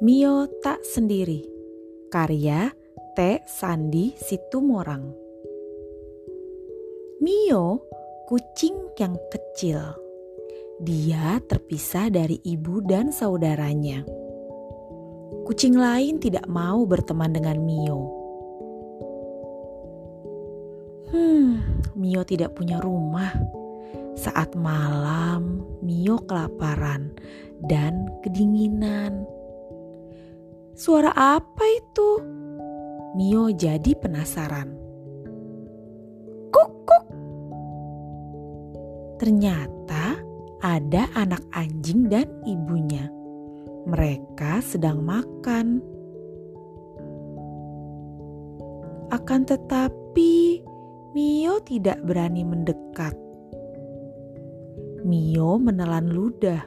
Mio tak sendiri. Karya T. Sandi Situmorang. Mio, kucing yang kecil. Dia terpisah dari ibu dan saudaranya. Kucing lain tidak mau berteman dengan Mio. Hmm, Mio tidak punya rumah. Saat malam, Mio kelaparan dan kedinginan. Suara apa itu? Mio jadi penasaran. Kuk kuk. Ternyata ada anak anjing dan ibunya. Mereka sedang makan. Akan tetapi, Mio tidak berani mendekat. Mio menelan ludah.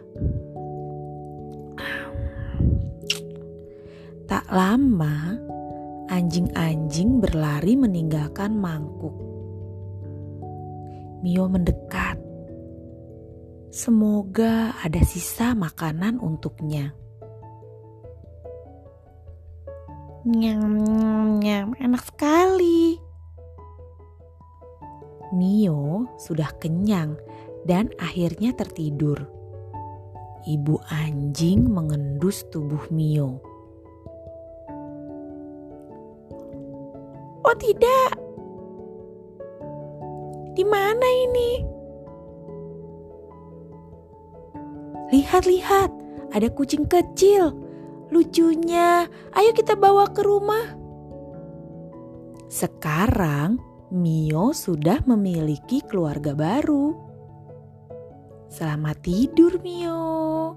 Tak lama, anjing-anjing berlari meninggalkan mangkuk. Mio mendekat. Semoga ada sisa makanan untuknya. Nyam, nyam, nyam, enak sekali. Mio sudah kenyang dan akhirnya tertidur. Ibu anjing mengendus tubuh Mio. Oh tidak. Di mana ini? Lihat-lihat, ada kucing kecil. Lucunya, ayo kita bawa ke rumah. Sekarang Mio sudah memiliki keluarga baru. Selamat tidur, Mio.